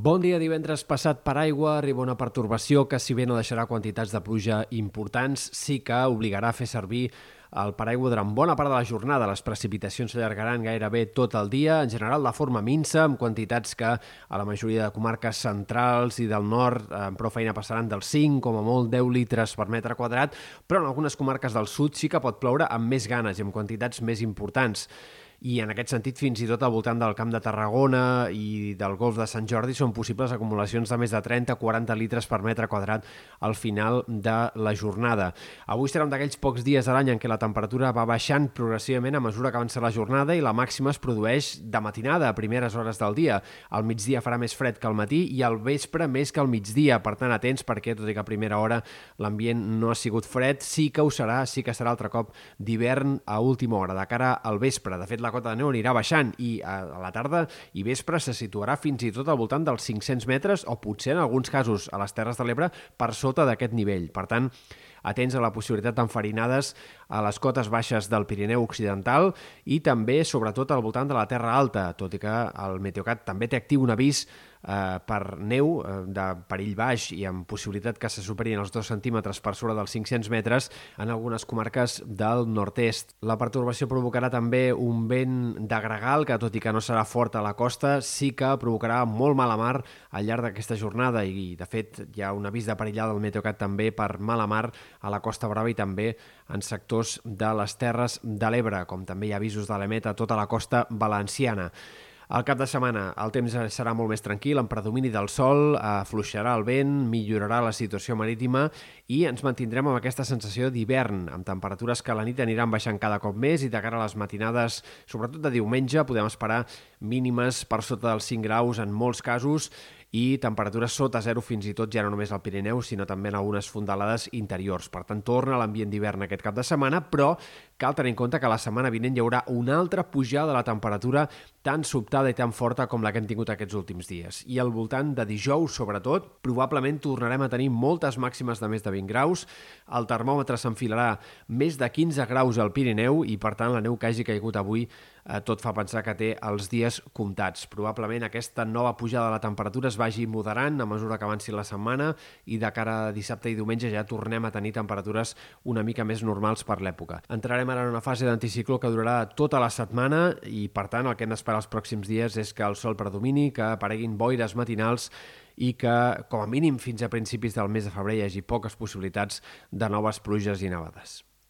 Bon dia, divendres passat per aigua. Arriba una pertorbació que, si bé no deixarà quantitats de pluja importants, sí que obligarà a fer servir el paraigua durant bona part de la jornada. Les precipitacions s'allargaran gairebé tot el dia, en general de forma minsa, amb quantitats que a la majoria de comarques centrals i del nord amb prou feina passaran dels 5, com a molt 10 litres per metre quadrat, però en algunes comarques del sud sí que pot ploure amb més ganes i amb quantitats més importants i en aquest sentit fins i tot al voltant del Camp de Tarragona i del Golf de Sant Jordi són possibles acumulacions de més de 30-40 litres per metre quadrat al final de la jornada. Avui serà un d'aquells pocs dies de l'any en què la temperatura va baixant progressivament a mesura que avança la jornada i la màxima es produeix de matinada, a primeres hores del dia. Al migdia farà més fred que al matí i al vespre més que al migdia, per tant atents perquè, tot i que a primera hora l'ambient no ha sigut fred, sí que ho serà, sí que serà altre cop d'hivern a última hora, de cara al vespre. De fet, la cota de neu anirà baixant i a, la tarda i vespre se situarà fins i tot al voltant dels 500 metres o potser en alguns casos a les Terres de l'Ebre per sota d'aquest nivell. Per tant, atents a la possibilitat d'enfarinades a les cotes baixes del Pirineu Occidental i també, sobretot, al voltant de la Terra Alta, tot i que el Meteocat també té actiu un avís eh, per neu eh, de perill baix i amb possibilitat que se superin els 2 centímetres per sobre dels 500 metres en algunes comarques del nord-est. La pertorbació provocarà també un vent de gregal que, tot i que no serà fort a la costa, sí que provocarà molt mala mar al llarg d'aquesta jornada i, de fet, hi ha un avís de perillada del Meteocat també per mala mar a la Costa Brava i també en sectors de les Terres de l'Ebre, com també hi ha avisos de l'EMET a tota la costa valenciana. Al cap de setmana el temps serà molt més tranquil, amb predomini del sol, afluixarà el vent, millorarà la situació marítima i ens mantindrem amb aquesta sensació d'hivern, amb temperatures que la nit aniran baixant cada cop més i de cara a les matinades, sobretot de diumenge, podem esperar mínimes per sota dels 5 graus en molts casos i temperatures sota zero fins i tot ja no només al Pirineu, sinó també en algunes fondalades interiors. Per tant, torna l'ambient d'hivern aquest cap de setmana, però cal tenir en compte que la setmana vinent hi haurà una altra pujada de la temperatura tan sobtada i tan forta com la que hem tingut aquests últims dies. I al voltant de dijous, sobretot, probablement tornarem a tenir moltes màximes de més de 20 graus, el termòmetre s'enfilarà més de 15 graus al Pirineu i, per tant, la neu que hagi caigut avui eh, tot fa pensar que té els dies comptats. Probablement aquesta nova pujada de la temperatura es vagi moderant a mesura que avanci la setmana i de cara a dissabte i diumenge ja tornem a tenir temperatures una mica més normals per l'època. Entrarem ara en una fase d'anticicló que durarà tota la setmana i, per tant, el que hem d'esperar els pròxims dies és que el sol predomini, que apareguin boires matinals i que, com a mínim, fins a principis del mes de febrer hi hagi poques possibilitats de noves pluges i nevades.